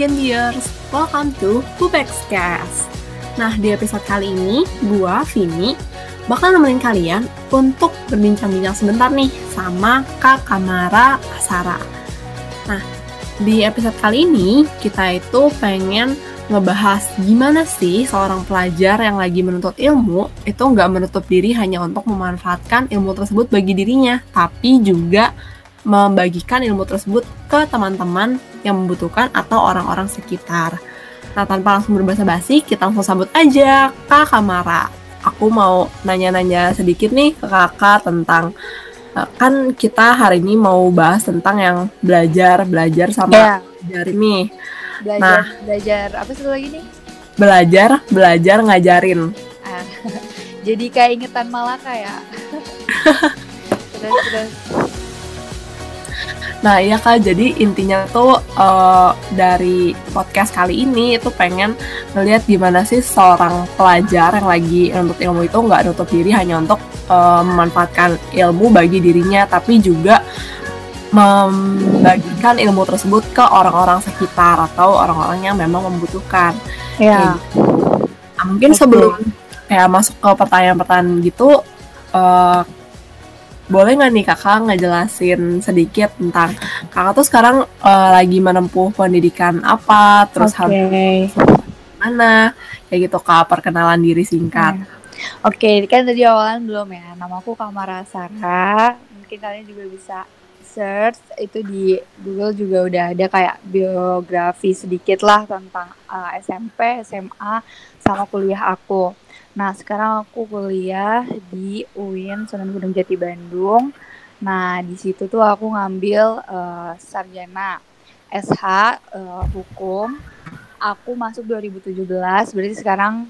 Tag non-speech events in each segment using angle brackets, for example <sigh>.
Genbiers, welcome to Pupexcast. Nah, di episode kali ini, gua, Vini, bakal nemenin kalian untuk berbincang-bincang sebentar nih sama Kak Kamara Asara. Nah, di episode kali ini, kita itu pengen ngebahas gimana sih seorang pelajar yang lagi menuntut ilmu itu nggak menutup diri hanya untuk memanfaatkan ilmu tersebut bagi dirinya, tapi juga membagikan ilmu tersebut ke teman-teman yang membutuhkan atau orang-orang sekitar. Nah, tanpa langsung berbahasa basi, kita langsung sambut aja Kak Kamara. Aku mau nanya-nanya sedikit nih ke kakak tentang eh, kan kita hari ini mau bahas tentang yang belajar belajar sama Iya. belajar nih belajar Nah. belajar apa sih lagi nih belajar belajar ngajarin ah, <laughs> jadi kayak ingetan Malaka ya <laughs> terus terus Nah iya kak, jadi intinya tuh eh, dari podcast kali ini itu pengen ngeliat gimana sih seorang pelajar yang lagi nuntut ilmu itu nggak nutup diri hanya untuk eh, memanfaatkan ilmu bagi dirinya, tapi juga membagikan ilmu tersebut ke orang-orang sekitar atau orang-orang yang memang membutuhkan. ya Nah, mungkin Oke. sebelum kayak masuk ke pertanyaan-pertanyaan gitu, eh, boleh nggak nih kakak ngejelasin sedikit tentang kakak tuh sekarang eh, lagi menempuh pendidikan apa, terus oke. harus mana, kayak gitu kak perkenalan diri singkat. oke kan tadi awalan belum ya. Namaku Kamara Sara mungkin kalian juga bisa search. Itu di Google juga udah ada kayak biografi sedikit lah tentang uh, SMP, SMA, sama kuliah aku. Nah sekarang aku kuliah di UIN Sunan Gunung Jati Bandung. Nah di situ tuh aku ngambil uh, sarjana SH uh, hukum. Aku masuk 2017, berarti sekarang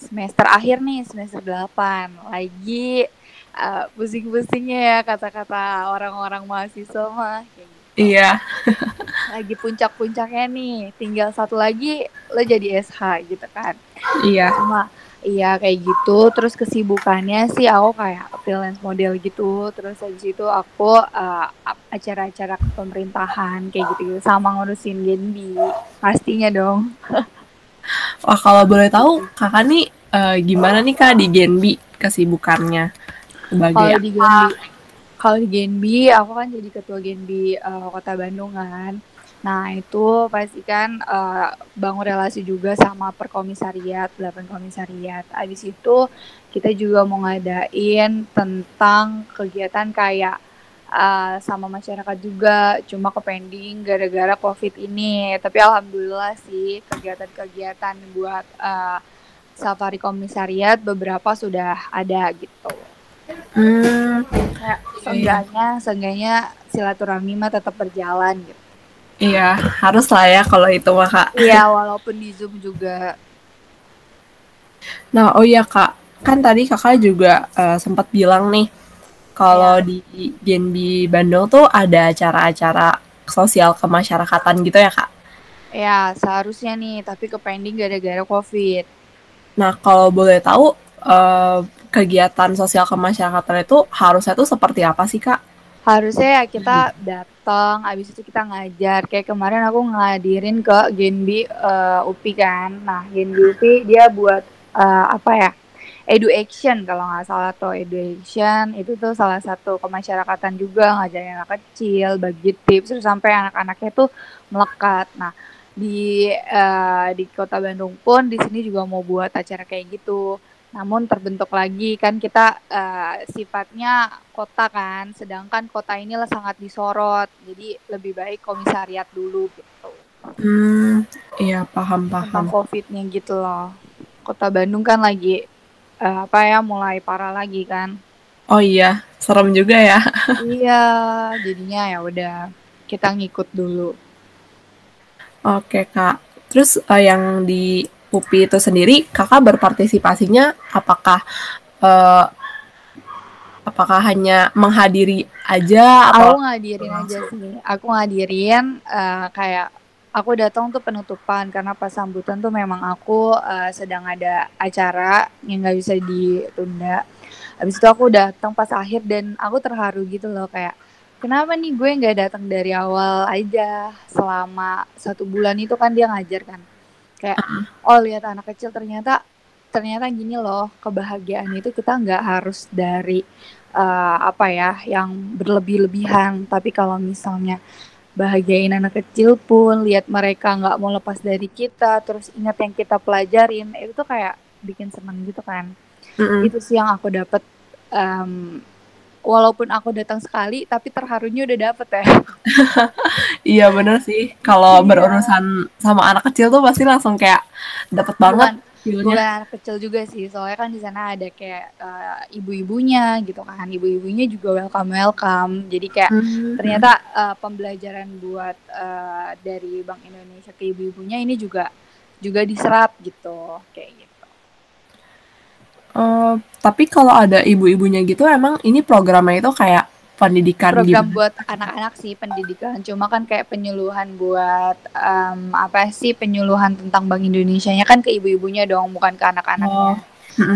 semester akhir nih semester 8 lagi uh, pusing-pusingnya ya kata-kata orang-orang mahasiswa mah kayak gitu. Iya, <laughs> lagi puncak-puncaknya nih tinggal satu lagi lo jadi SH gitu kan iya, cuma iya kayak gitu. Terus kesibukannya sih aku kayak freelance model gitu. Terus habis itu aku uh, acara-acara pemerintahan kayak gitu, sama ngurusin Genbi pastinya dong. <laughs> Wah kalau boleh tahu kakak nih eh, gimana nih kak di Genbi kesibukannya? Sebagai kalau di Genbi kalau di Genbi aku kan jadi ketua Genbi eh, Kota Bandung kan nah itu pasti kan eh, bangun relasi juga sama perkomisariat 8 komisariat. Abis itu kita juga mau ngadain tentang kegiatan kayak eh, sama masyarakat juga cuma ke pending gara-gara covid ini. Tapi alhamdulillah sih kegiatan-kegiatan buat eh, safari komisariat beberapa sudah ada gitu. Hmm, kayak seenggaknya seenggaknya silaturahmi mah tetap berjalan gitu. Iya harus lah ya kalau itu mah kak. Iya walaupun di zoom juga. Nah, oh iya Kak, kan tadi Kakak juga eh, sempat bilang nih kalau di Genbi Bandung tuh ada acara-acara sosial kemasyarakatan gitu ya Kak. Ya seharusnya nih tapi ke pending gara-gara covid. Nah, kalau boleh tahu eh, kegiatan sosial kemasyarakatan itu harusnya tuh seperti apa sih Kak? Harusnya ya kita datang, abis itu kita ngajar. Kayak kemarin aku ngadirin ke Genbi eh, UPI kan. Nah Genbi UPI dia buat eh, apa ya? Edu Action kalau nggak salah tuh Edu Action itu tuh salah satu kemasyarakatan juga ngajarin anak kecil bagi tips terus sampai anak-anaknya tuh melekat. Nah di eh, di kota Bandung pun di sini juga mau buat acara kayak gitu. Namun terbentuk lagi kan kita eh, sifatnya kota kan, sedangkan kota ini lah sangat disorot. Jadi lebih baik komisariat dulu gitu. Hmm, iya Tentang paham-paham. covidnya gitu loh. Kota Bandung kan lagi eh, apa ya mulai parah lagi kan. Oh iya, serem juga ya. <laughs> iya, jadinya ya udah kita ngikut dulu. Oke Kak. Terus eh, yang di UPI itu sendiri, Kakak berpartisipasinya apakah eh, apakah hanya menghadiri aja atau Aku ngadirin aja sih. Aku ngadirin eh, kayak aku datang tuh penutupan karena pas sambutan tuh memang aku eh, sedang ada acara yang nggak bisa ditunda. Habis itu aku datang pas akhir dan aku terharu gitu loh kayak kenapa nih gue nggak datang dari awal aja selama satu bulan itu kan dia ngajar kan kayak oh lihat anak kecil ternyata ternyata gini loh kebahagiaan itu kita nggak harus dari uh, apa ya yang berlebih-lebihan. Tapi kalau misalnya bahagiain anak kecil pun lihat mereka nggak mau lepas dari kita terus ingat yang kita pelajarin itu tuh kayak bikin seneng gitu kan. Mm-hmm. itu sih yang aku dapat um, walaupun aku datang sekali tapi terharunya udah dapet ya. <laughs> Iya bener sih. Kalau iya. berurusan sama anak kecil tuh pasti langsung kayak dapet banget bukan, anak kecil juga sih. Soalnya kan di sana ada kayak uh, ibu-ibunya gitu kan. Ibu-ibunya juga welcome welcome jadi kayak hmm. ternyata uh, pembelajaran buat uh, dari Bank Indonesia ke ibu-ibunya ini juga juga diserap gitu kayak Uh, tapi kalau ada ibu-ibunya gitu emang ini programnya itu kayak pendidikan program gitu. buat anak-anak sih pendidikan. Cuma kan kayak penyuluhan buat um, apa sih penyuluhan tentang Bank Indonesia nya kan ke ibu-ibunya dong bukan ke anak-anaknya. Oh.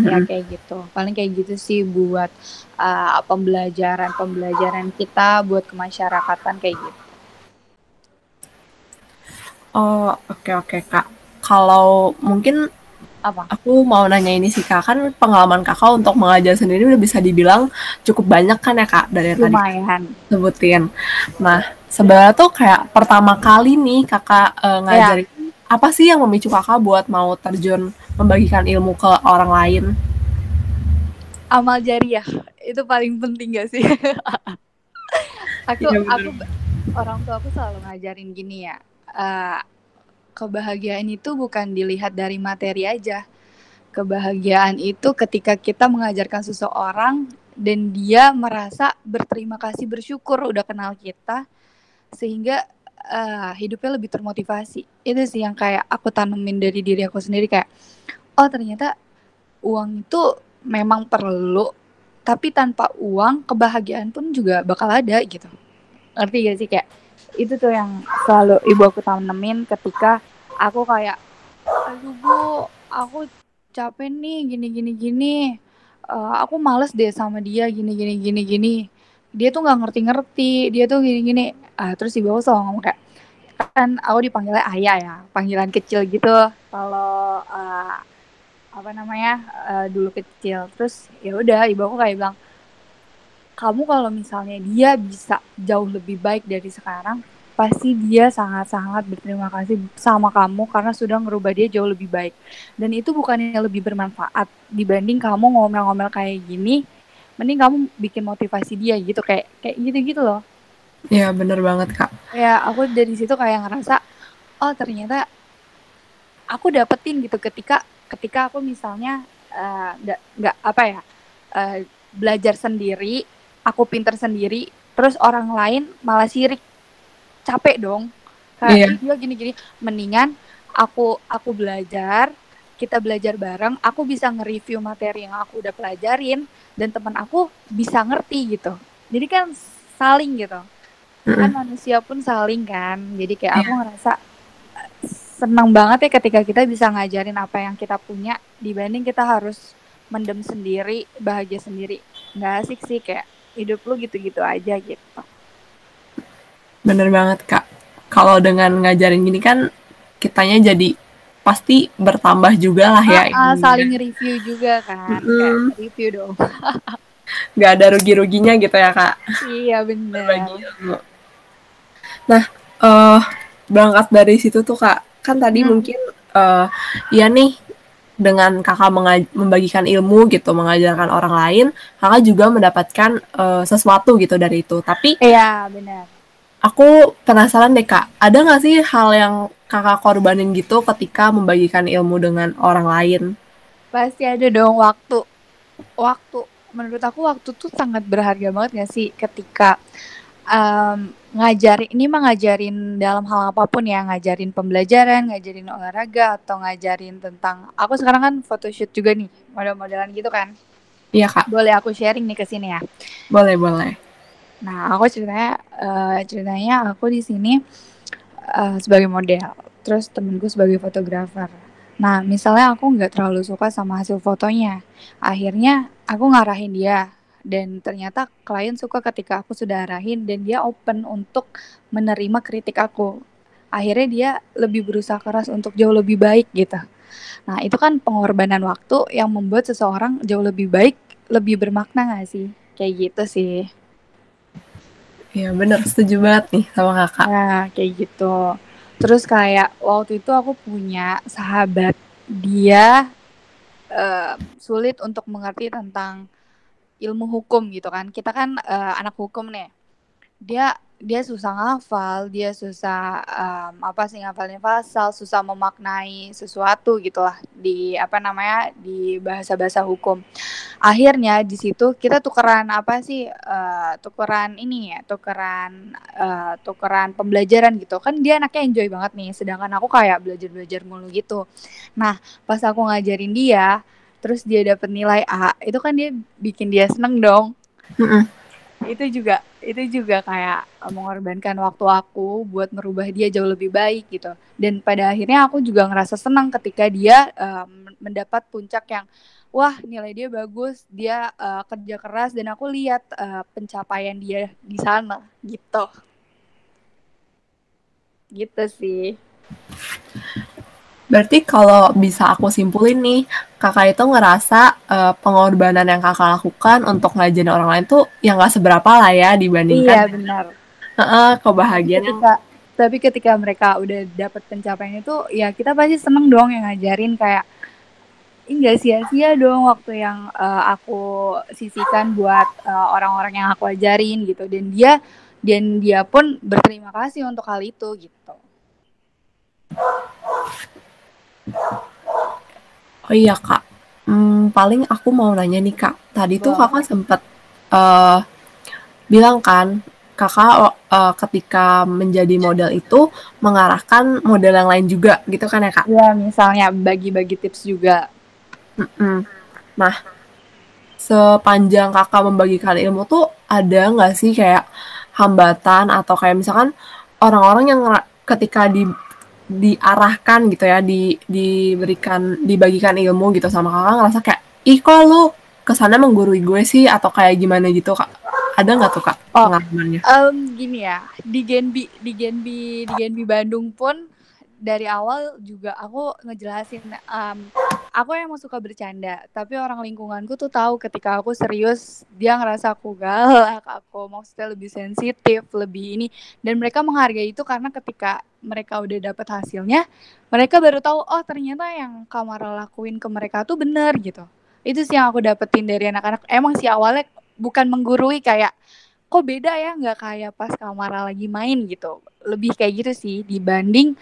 ya kayak gitu. Paling kayak gitu sih buat uh, pembelajaran pembelajaran kita buat kemasyarakatan kayak gitu. Oh oke okay, oke okay, kak. Kalau mungkin apa? Aku mau nanya ini sih kak, kan pengalaman kakak untuk mengajar sendiri udah bisa dibilang cukup banyak kan ya kak dari Lumayan. tadi sebutin. Nah sebenarnya tuh kayak pertama kali nih kakak uh, ngajarin ya. apa sih yang memicu kakak buat mau terjun membagikan ilmu ke orang lain? Amal jariah itu paling penting gak sih? <laughs> aku ya, aku orang tua aku selalu ngajarin gini ya. Uh, kebahagiaan itu bukan dilihat dari materi aja. Kebahagiaan itu ketika kita mengajarkan seseorang dan dia merasa berterima kasih, bersyukur udah kenal kita, sehingga uh, hidupnya lebih termotivasi. Itu sih yang kayak aku tanemin dari diri aku sendiri kayak, oh ternyata uang itu memang perlu, tapi tanpa uang kebahagiaan pun juga bakal ada gitu. Ngerti gak sih kayak itu tuh yang selalu ibu aku tanemin ketika aku kayak aduh bu aku capek nih gini gini gini. Uh, aku males deh sama dia gini gini gini gini. Dia tuh nggak ngerti ngerti dia tuh gini gini. Uh, terus ibu aku selalu ngomong kayak kan aku dipanggilnya ayah ya panggilan kecil gitu. Kalau uh, apa namanya uh, dulu kecil. Terus ya udah ibu aku kayak bilang kamu kalau misalnya dia bisa jauh lebih baik dari sekarang pasti dia sangat-sangat berterima kasih sama kamu karena sudah merubah dia jauh lebih baik. Dan itu bukannya lebih bermanfaat dibanding kamu ngomel-ngomel kayak gini, mending kamu bikin motivasi dia gitu kayak kayak gitu-gitu loh. Iya bener banget kak. Ya aku dari situ kayak ngerasa oh ternyata aku dapetin gitu ketika ketika aku misalnya uh, nggak apa ya uh, belajar sendiri, aku pinter sendiri, terus orang lain malah sirik capek dong kayak yeah. dia gini-gini mendingan aku aku belajar kita belajar bareng aku bisa nge-review materi yang aku udah pelajarin dan teman aku bisa ngerti gitu jadi kan saling gitu mm. kan manusia pun saling kan jadi kayak yeah. aku iya. ngerasa senang banget ya ketika kita bisa ngajarin apa yang kita punya dibanding kita harus mendem sendiri bahagia sendiri nggak asik sih kayak hidup lu gitu-gitu aja gitu Bener banget kak. Kalau dengan ngajarin gini kan kitanya jadi pasti bertambah juga lah ya. Ah, ah, saling review juga kan. Mm -hmm. review dong. <laughs> Gak ada rugi-ruginya gitu ya kak. Iya bener. Nah, uh, berangkat dari situ tuh kak, kan tadi hmm. mungkin uh, ya nih dengan kakak membagikan ilmu gitu, mengajarkan orang lain, kakak juga mendapatkan uh, sesuatu gitu dari itu. Tapi iya benar aku penasaran deh kak, ada nggak sih hal yang kakak korbanin gitu ketika membagikan ilmu dengan orang lain? Pasti ada dong waktu. Waktu, menurut aku waktu tuh sangat berharga banget gak sih ketika um, ngajarin, ini mah ngajarin dalam hal apa pun ya, ngajarin pembelajaran, ngajarin olahraga, atau ngajarin tentang, aku sekarang kan photoshoot juga nih, model-modelan gitu kan. Iya kak. Boleh aku sharing nih ke sini ya? Boleh, boleh. Nah, aku ceritanya uh, ceritanya aku di sini uh, sebagai model, terus temenku sebagai fotografer. Nah, misalnya aku nggak terlalu suka sama hasil fotonya, akhirnya aku ngarahin dia dan ternyata klien suka ketika aku sudah arahin dan dia open untuk menerima kritik aku. Akhirnya dia lebih berusaha keras untuk jauh lebih baik gitu. Nah itu kan pengorbanan waktu yang membuat seseorang jauh lebih baik lebih bermakna gak sih? Kayak gitu sih. Iya bener, setuju banget nih sama kakak. Nah, kayak gitu. Terus kayak waktu itu aku punya sahabat, dia uh, sulit untuk mengerti tentang ilmu hukum gitu kan. Kita kan uh, anak hukum nih. Dia dia susah ngafal, dia susah um, apa sih ngafalin pasal, susah memaknai sesuatu gitu lah di apa namanya di bahasa-bahasa hukum. Akhirnya di situ kita tukeran apa sih uh, tukeran ini ya, tukeran uh, tukeran pembelajaran gitu. Kan dia anaknya enjoy banget nih, sedangkan aku kayak belajar-belajar mulu gitu. Nah, pas aku ngajarin dia, terus dia dapet nilai A, itu kan dia bikin dia seneng dong. Mm itu juga itu juga kayak mengorbankan waktu aku buat merubah dia jauh lebih baik gitu. Dan pada akhirnya aku juga ngerasa senang ketika dia uh, mendapat puncak yang wah nilai dia bagus dia uh, kerja keras dan aku lihat uh, pencapaian dia di sana gitu. Gitu sih. Berarti kalau bisa aku simpulin nih, kakak itu ngerasa uh, pengorbanan yang kakak lakukan untuk ngajarin orang lain tuh yang gak seberapa lah ya dibandingkan. Iya benar. Uh, kebahagiaan. Ketika, tapi ketika mereka udah dapet pencapaian itu, ya kita pasti seneng dong yang ngajarin kayak enggak sia-sia dong waktu yang uh, aku sisihkan buat orang-orang uh, yang aku ajarin gitu dan dia dan dia pun berterima kasih untuk hal itu gitu. Oh iya kak, hmm, paling aku mau nanya nih kak. Tadi tuh kakak sempat uh, bilang kan, kakak uh, ketika menjadi model itu mengarahkan model yang lain juga, gitu kan ya kak? Iya, misalnya bagi-bagi tips juga. Mm -mm. Nah, sepanjang kakak membagikan ilmu tuh ada nggak sih kayak hambatan atau kayak misalkan orang-orang yang ketika di diarahkan gitu ya di diberikan dibagikan ilmu gitu sama kakak ngerasa kayak ih kok lu ke sana menggurui gue sih atau kayak gimana gitu kak ada nggak tuh kak oh, pengalamannya? Um, gini ya di Genbi di Genbi di Genbi Bandung pun dari awal juga aku ngejelasin um, aku emang suka bercanda tapi orang lingkunganku tuh tahu ketika aku serius dia ngerasa aku galak aku maksudnya lebih sensitif lebih ini dan mereka menghargai itu karena ketika mereka udah dapet hasilnya mereka baru tahu oh ternyata yang Kamara lakuin ke mereka tuh bener gitu. Itu sih yang aku dapetin dari anak-anak. Emang sih awalnya bukan menggurui kayak kok beda ya nggak kayak pas Kamara lagi main gitu. Lebih kayak gitu sih dibanding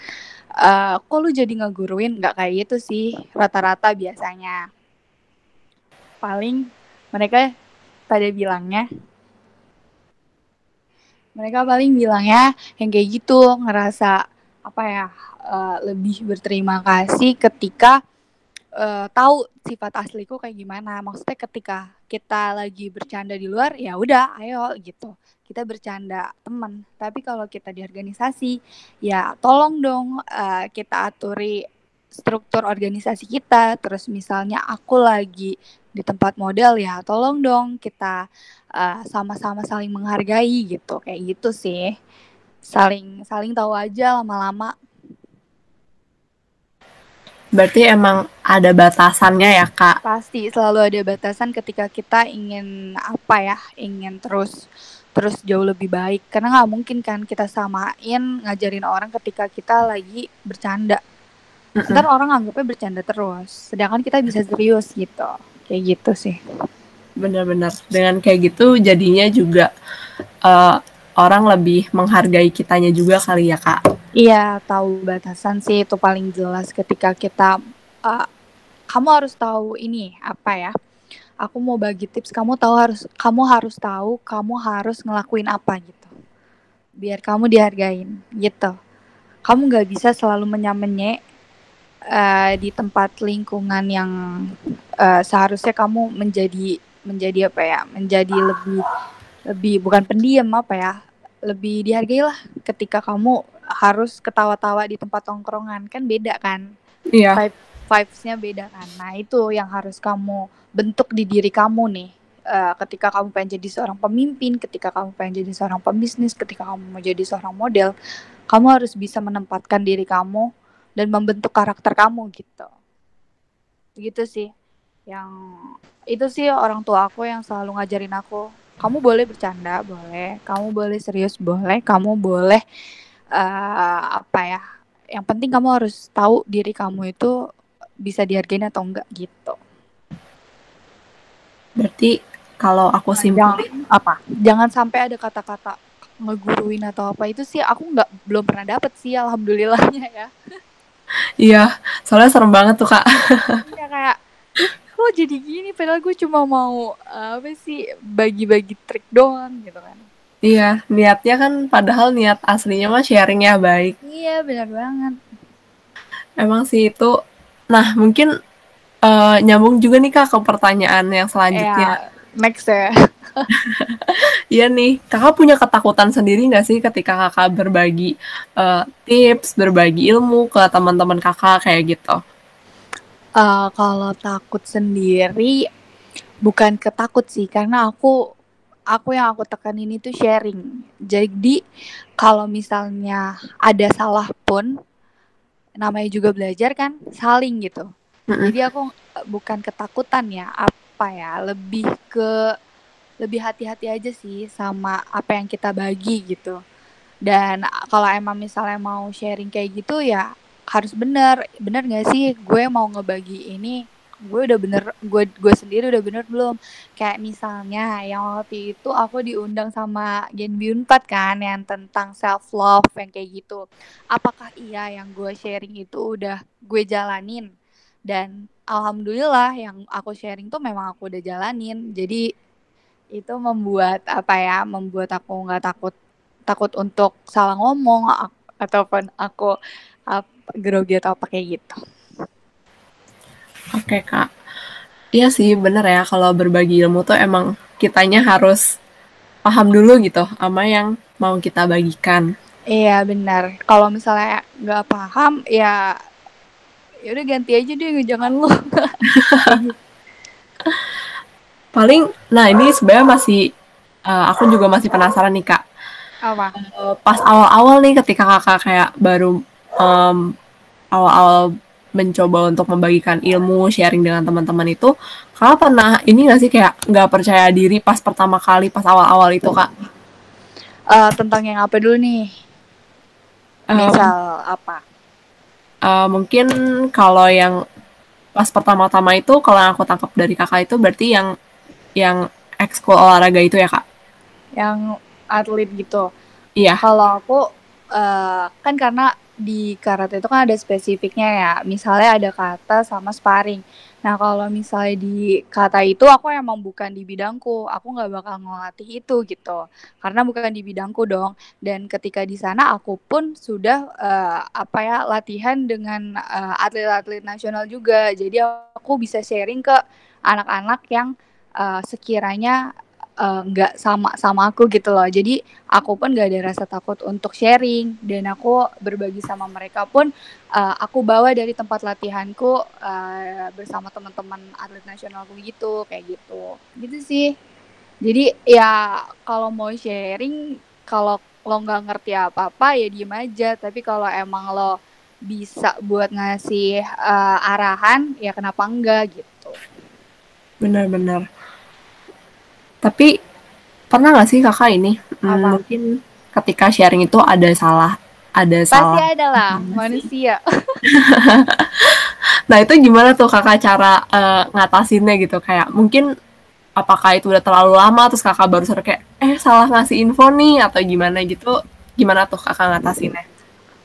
uh, kok lu jadi ngeguruin? Nggak kayak gitu sih rata-rata biasanya. Paling mereka pada bilangnya mereka paling bilangnya yang kayak gitu ngerasa apa ya uh, lebih berterima kasih ketika uh, tahu sifat asliku kayak gimana. Maksudnya ketika kita lagi bercanda di luar ya udah ayo gitu. Kita bercanda teman. Tapi kalau kita di organisasi ya tolong dong uh, kita aturi struktur organisasi kita. Terus misalnya aku lagi di tempat model ya tolong dong kita sama eh, sama-sama saling menghargai gitu. Kayak gitu sih saling saling tahu aja lama-lama. Berarti emang ada batasannya ya kak? Pasti selalu ada batasan ketika kita ingin apa ya, ingin terus terus jauh lebih baik. Karena nggak mungkin kan kita samain ngajarin orang ketika kita lagi bercanda. Mm ntar orang anggapnya bercanda terus sedangkan kita bisa serius gitu. Kayak gitu sih. Benar-benar. Dengan kayak gitu jadinya juga uh, orang lebih menghargai kitanya juga kali ya kak? Iya tahu batasan sih. Itu paling jelas ketika kita uh, kamu harus tahu ini apa ya? Aku mau bagi tips. Kamu tahu harus kamu harus tahu kamu harus ngelakuin apa gitu. Biar kamu dihargain gitu. Kamu nggak bisa selalu menyamenye uh, di tempat lingkungan yang uh, seharusnya kamu menjadi menjadi apa ya? Menjadi lebih lebih bukan pendiam apa ya lebih dihargai lah ketika kamu harus ketawa-tawa di tempat tongkrongan kan beda kan iya vibesnya beda kan nah itu yang harus kamu bentuk di diri kamu nih uh, ketika kamu pengen jadi seorang pemimpin, ketika kamu pengen jadi seorang pembisnis, ketika kamu mau jadi seorang model, kamu harus bisa menempatkan diri kamu dan membentuk karakter kamu gitu. Gitu sih. Yang itu sih orang tua aku yang selalu ngajarin aku. Kamu boleh bercanda, boleh. Kamu boleh serius, boleh. Kamu boleh uh, apa ya? Yang penting kamu harus tahu diri kamu itu bisa dihargain atau enggak gitu. Berarti kalau aku simpulin apa? Jangan sampai ada kata-kata ngeguruin atau apa itu sih aku nggak belum pernah dapet sih alhamdulillahnya ya. Iya, soalnya serem banget tuh kak. Iya kayak kok jadi gini padahal gue cuma mau apa sih bagi-bagi trik doang gitu kan. Iya, niatnya kan padahal niat aslinya mah sharingnya baik. Iya, benar banget. Emang sih itu. Nah, mungkin uh, nyambung juga nih kak ke pertanyaan yang selanjutnya. Ya, next ya. <laughs> Iya nih, kakak punya ketakutan sendiri nggak sih ketika kakak berbagi uh, tips, berbagi ilmu ke teman-teman kakak kayak gitu? Uh, kalau takut sendiri, bukan ketakut sih, karena aku aku yang aku tekanin itu sharing. Jadi kalau misalnya ada salah pun, namanya juga belajar kan, saling gitu. Mm-hmm. Jadi aku bukan ketakutan ya, apa ya, lebih ke lebih hati-hati aja sih sama apa yang kita bagi gitu. Dan kalau emang misalnya mau sharing kayak gitu ya harus bener, bener gak sih? Gue mau ngebagi ini gue udah bener gue gue sendiri udah bener belum? Kayak misalnya yang waktu itu aku diundang sama Gen B4 kan yang tentang self love yang kayak gitu. Apakah iya yang gue sharing itu udah gue jalanin? Dan alhamdulillah yang aku sharing tuh memang aku udah jalanin. Jadi itu membuat apa ya membuat aku nggak takut takut untuk salah ngomong ataupun aku grogi atau apa kayak gitu. Oke kak. Iya sih bener ya kalau berbagi ilmu tuh emang kitanya harus paham dulu gitu sama yang mau kita bagikan. Iya benar kalau misalnya nggak paham ya ya udah ganti aja deh jangan lu. <laughs> Paling nah ini sebenarnya masih uh, aku juga masih penasaran nih kak. Apa? Uh, pas awal-awal nih ketika kakak kayak baru um, awal-awal mencoba untuk membagikan ilmu sharing dengan teman-teman itu kakak pernah ini gak sih kayak nggak percaya diri pas pertama kali pas awal-awal itu kak? Uh, tentang yang apa dulu nih? Misal um, apa? uh, mungkin kalau yang pas pertama-tama itu kalau yang aku tangkap dari kakak itu berarti yang yang ekskul olahraga itu ya kak? Yang atlet gitu? Iya. Kalau aku uh, kan karena di karate itu kan ada spesifiknya ya. Misalnya ada kata sama sparring. Nah kalau misalnya di kata itu aku emang bukan di bidangku, aku nggak bakal ngelatih itu gitu, karena bukan di bidangku dong. Dan ketika di sana aku pun sudah uh, apa ya latihan dengan uh, atlet-atlet nasional juga, jadi aku bisa sharing ke anak-anak yang uh, sekiranya Eh, nggak uh, sama sama aku gitu loh. Jadi aku pun gak ada rasa takut untuk sharing. Dan aku berbagi sama mereka pun uh, aku bawa dari tempat latihanku uh, bersama teman-teman atlet nasionalku gitu kayak gitu. Gitu sih. Jadi ya kalau mau sharing kalau lo nggak ngerti apa-apa ya diem aja. Tapi kalau emang lo bisa buat ngasih uh, arahan ya kenapa enggak gitu. Benar-benar tapi pernah nggak sih kakak ini? Hmm, mungkin ketika sharing itu ada salah ada Pasti salah. Pasti ada lah manusia. <laughs> nah itu gimana tuh kakak cara uh, ngatasinnya gitu? Kayak mungkin apakah itu udah terlalu lama terus kakak baru sadar kayak eh salah ngasih info nih atau gimana gitu? Gimana tuh kakak ngatasinnya?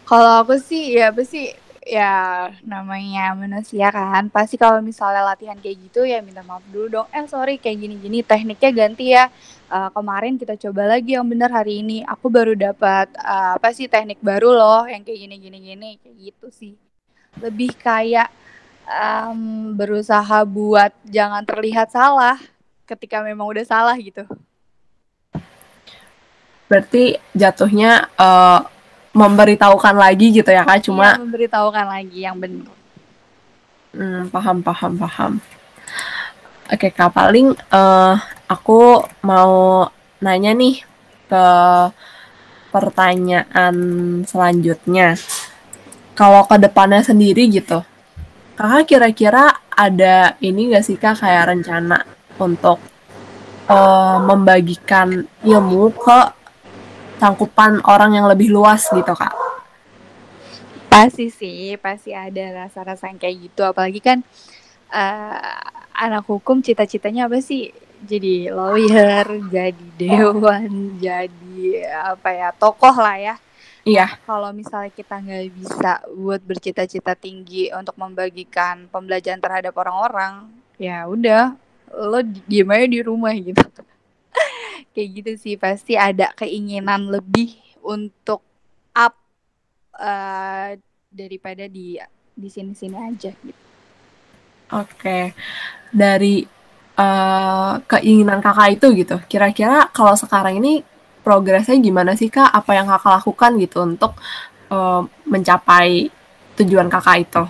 Kalau aku sih ya pasti ya namanya manusia kan. Pasti kalau misalnya latihan kayak gitu ya minta maaf dulu dong. Eh sorry kayak gini-gini. Tekniknya ganti ya. Uh, kemarin kita coba lagi yang benar hari ini. Aku baru dapat uh, apa sih teknik baru loh yang kayak gini-gini gini kayak gitu sih. Lebih kayak um, berusaha buat jangan terlihat salah ketika memang udah salah gitu. Berarti jatuhnya uh, memberitahukan lagi gitu ya kak? Cuma iya, memberitahukan lagi yang benar. Hmm, paham paham paham. Oke kak paling uh, aku mau nanya nih ke pertanyaan selanjutnya. Kalau ke depannya sendiri gitu, kakak kira-kira ada ini gak sih kak kayak rencana untuk uh, membagikan ilmu ke cangkupan orang yang lebih luas gitu kak? Pasti sih, pasti ada rasa-rasa yang kayak gitu. Apalagi kan uh, anak hukum cita-citanya apa sih? Jadi lawyer, jadi dewan, jadi apa ya tokoh lah ya. Iya. Kalau misalnya kita nggak bisa buat bercita-cita tinggi untuk membagikan pembelajaran terhadap orang-orang, ya udah lo diem aja di rumah gitu. Kayak gitu sih pasti ada keinginan lebih untuk up uh, daripada di di sini-sini aja gitu. Oke, dari uh, keinginan kakak itu gitu, kira-kira kalau sekarang ini progresnya gimana sih kak? Apa yang kakak lakukan gitu untuk uh, mencapai tujuan kakak itu?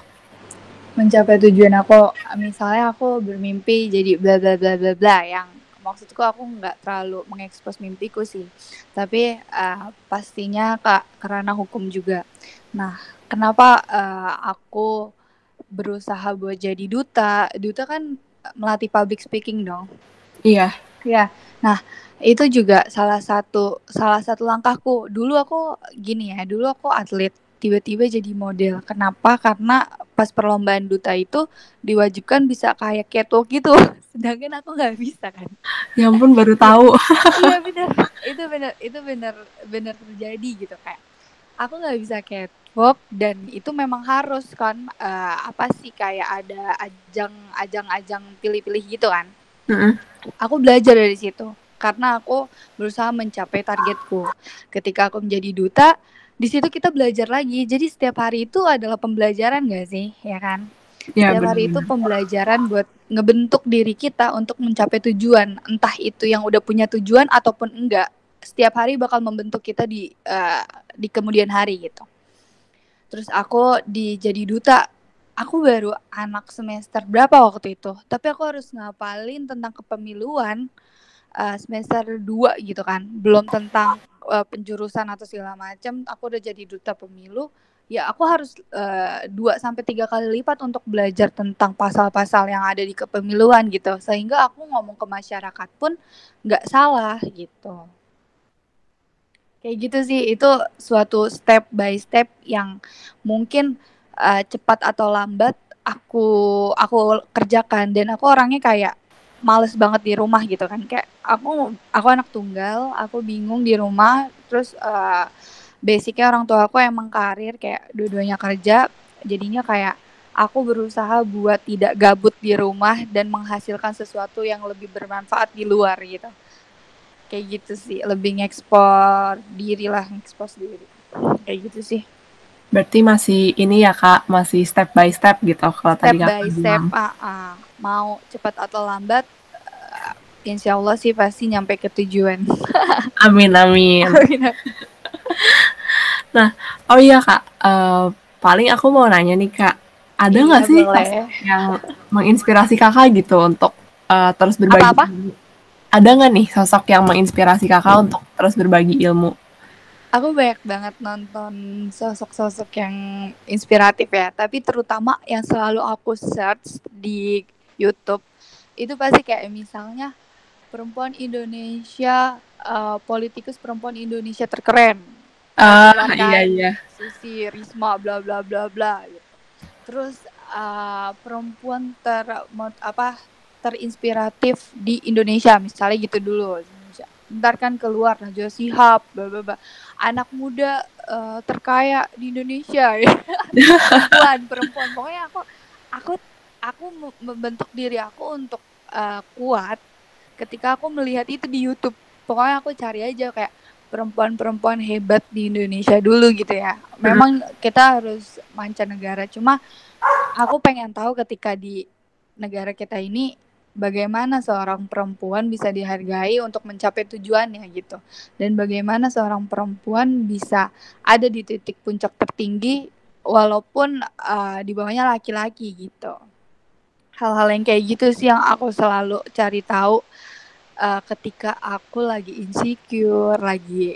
Mencapai tujuan aku, misalnya aku bermimpi jadi bla bla bla bla bla yang maksudku aku nggak terlalu mengekspos mimpiku sih. Tapi uh, pastinya kak karena hukum juga. Nah kenapa uh, aku berusaha buat jadi duta? Duta kan melatih public speaking dong. Iya. Ya nah itu juga salah satu salah satu langkahku. Dulu aku gini ya dulu aku atlet tiba-tiba jadi model. Kenapa? Karena pas perlombaan duta itu diwajibkan bisa kayak catwalk gitu. <laughs> Sedangkan aku nggak bisa kan? Ya ampun baru tahu. <laughs> Iya benar <laughs> itu benar itu benar benar terjadi gitu kayak aku nggak bisa catwalk dan itu memang harus kan uh, apa sih kayak ada ajang ajang ajang pilih-pilih gitu kan? Mm -hmm. aku belajar dari situ. Karena aku berusaha mencapai targetku. Ketika aku menjadi duta di situ kita belajar lagi. Jadi setiap hari itu adalah pembelajaran gak sih? Ya kan? Ya, setiap hari itu pembelajaran buat ngebentuk diri kita untuk mencapai tujuan. Entah itu yang udah punya tujuan ataupun enggak. Setiap hari bakal membentuk kita di uh, di kemudian hari gitu. Terus aku di jadi duta, aku baru anak semester berapa waktu itu, tapi aku harus ngapalin tentang kepemiluan uh, semester 2 gitu kan. Belum tentang uh, penjurusan atau segala macam, aku udah jadi duta pemilu. Ya aku harus dua sampai tiga kali lipat untuk belajar tentang pasal-pasal yang ada di kepemiluan gitu, sehingga aku ngomong ke masyarakat pun nggak salah gitu. Kayak gitu sih, itu suatu step by step yang mungkin uh, cepat atau lambat aku aku kerjakan dan aku orangnya kayak males banget di rumah gitu kan. Kayak aku aku anak tunggal aku bingung di rumah terus uh, basicnya orang tua aku emang karir kayak dua-duanya kerja jadinya kayak aku berusaha buat tidak gabut di rumah dan menghasilkan sesuatu yang lebih bermanfaat di luar gitu. Kayak gitu sih lebih ngekspor diri lah ngekspor diri kayak gitu sih berarti masih ini ya kak masih step by step gitu kalau step tadi by step uh, uh, mau cepat atau lambat uh, insya Allah sih pasti nyampe ke tujuan <laughs> amin amin, <laughs> amin. <laughs> nah oh iya kak uh, paling aku mau nanya nih kak ada iya, nggak iya, sih yang menginspirasi kakak gitu untuk uh, terus berbagi apa, -apa? ada nggak nih sosok yang menginspirasi kakak untuk terus berbagi ilmu? Aku banyak banget nonton sosok-sosok yang inspiratif ya, tapi terutama yang selalu aku search di YouTube itu pasti kayak misalnya perempuan Indonesia, uh, politikus perempuan Indonesia terkeren. Ah uh, iya iya. Susi Risma bla bla bla bla. Gitu. Terus uh, perempuan ter apa terinspiratif di Indonesia misalnya gitu dulu ntar kan keluar Najwa bla bla anak muda uh, terkaya di Indonesia. Ya <laughs> perempuan perempuan. Pokoknya aku aku aku membentuk diri aku untuk uh, kuat ketika aku melihat itu di YouTube. Pokoknya aku cari aja kayak perempuan-perempuan hebat di Indonesia dulu gitu ya. Memang kita harus mancanegara. Cuma aku pengen tahu ketika di negara kita ini bagaimana seorang perempuan bisa dihargai untuk mencapai tujuannya gitu. Dan bagaimana seorang perempuan bisa ada di titik puncak tertinggi walaupun uh, di bawahnya laki-laki gitu. Hal-hal yang kayak gitu sih yang aku selalu cari tahu uh, ketika aku lagi insecure, lagi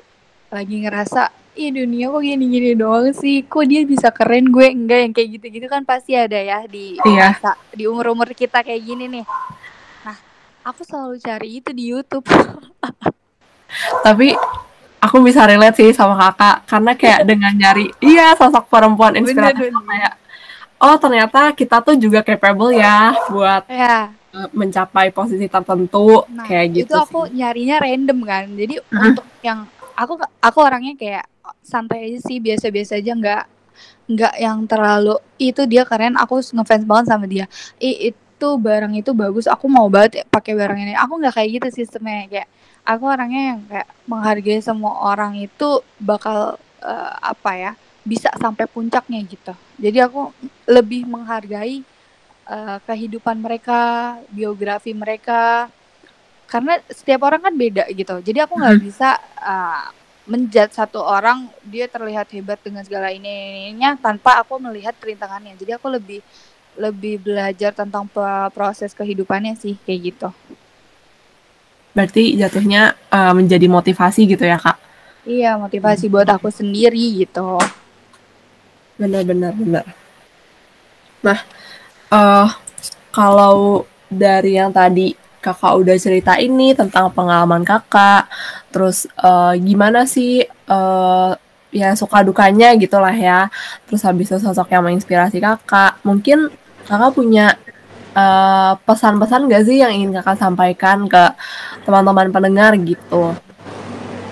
lagi ngerasa ih dunia kok gini-gini doang sih? Kok dia bisa keren gue enggak? Yang kayak gitu-gitu kan pasti ada ya di Iya. masa di umur-umur kita kayak gini nih aku selalu cari itu di YouTube. Tapi aku bisa relate sih sama kakak karena kayak dengan nyari iya sosok perempuan inspiratif kayak oh ternyata kita tuh juga capable ya buat ya uh, mencapai posisi tertentu nah kayak gitu itu aku sih. nyarinya random kan. Jadi Mhm. untuk yang aku aku orangnya kayak santai aja sih biasa-biasa aja nggak nggak yang terlalu itu dia keren aku ngefans banget sama dia. Ih, itu barang itu bagus aku mau banget ya pakai barang ini. Aku nggak kayak gitu sistemnya kayak aku orangnya yang kayak menghargai semua orang itu bakal eh, apa ya bisa sampai puncaknya gitu. Jadi aku lebih menghargai eh, kehidupan mereka biografi mereka. Karena setiap orang kan beda gitu. Jadi aku nggak Mhm. bisa uh, menjudge satu orang dia terlihat hebat dengan segala ini ininya tanpa aku melihat perintangannya. Jadi aku lebih lebih belajar tentang proses kehidupannya sih kayak gitu Berarti jatuhnya uh, menjadi motivasi gitu ya kak. iya motivasi buat aku sendiri gitu Benar-benar benar. Nah, eh kalau dari yang tadi kakak udah cerita ini tentang pengalaman kakak, terus eh, gimana sih eh, ya suka dukanya gitulah ya. Terus habis itu sosok yang menginspirasi kakak. Mungkin kakak punya eh, pesan-pesan gak sih yang ingin kakak sampaikan ke teman-teman pendengar gitu?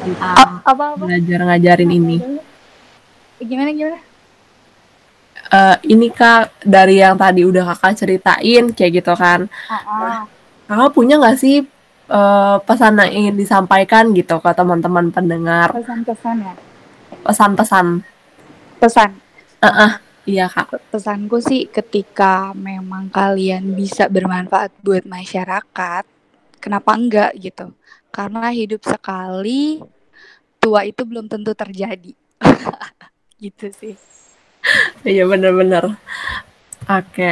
Tentang apa apa? belajar ngajarin ini. gimana? Gimana Eh, ini kak dari yang tadi udah kakak ceritain kayak gitu kan. Ah. kakak punya nggak sih eh, pesan yang ingin disampaikan gitu ke teman-teman pendengar? Pesan-pesan ya? Pesan-pesan. Pesan. Eh, iya kak pesanku sih ketika memang kalian bisa bermanfaat buat masyarakat, kenapa enggak gitu? Karena hidup sekali, tua itu belum tentu terjadi. <laughs> gitu sih. iya bener-bener oke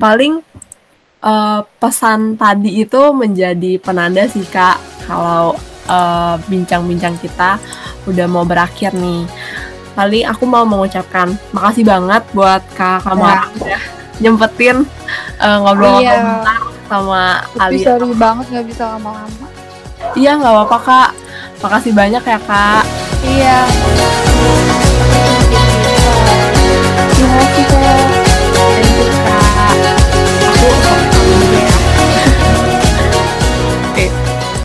paling eh, pesan tadi itu menjadi penanda sih kak kalau eh, bincang-bincang kita udah mau berakhir nih paling aku mau mengucapkan makasih banget buat kak Kamara udah nyempetin eh, ngobrol-ngobrol Iya. bentar sama Tapi kalian sorry banget nggak bisa lama-lama. Iya nggak apa-apa kak. Makasih banyak ya kak. Iya. Terima kasih kak. Thank you kak. Aku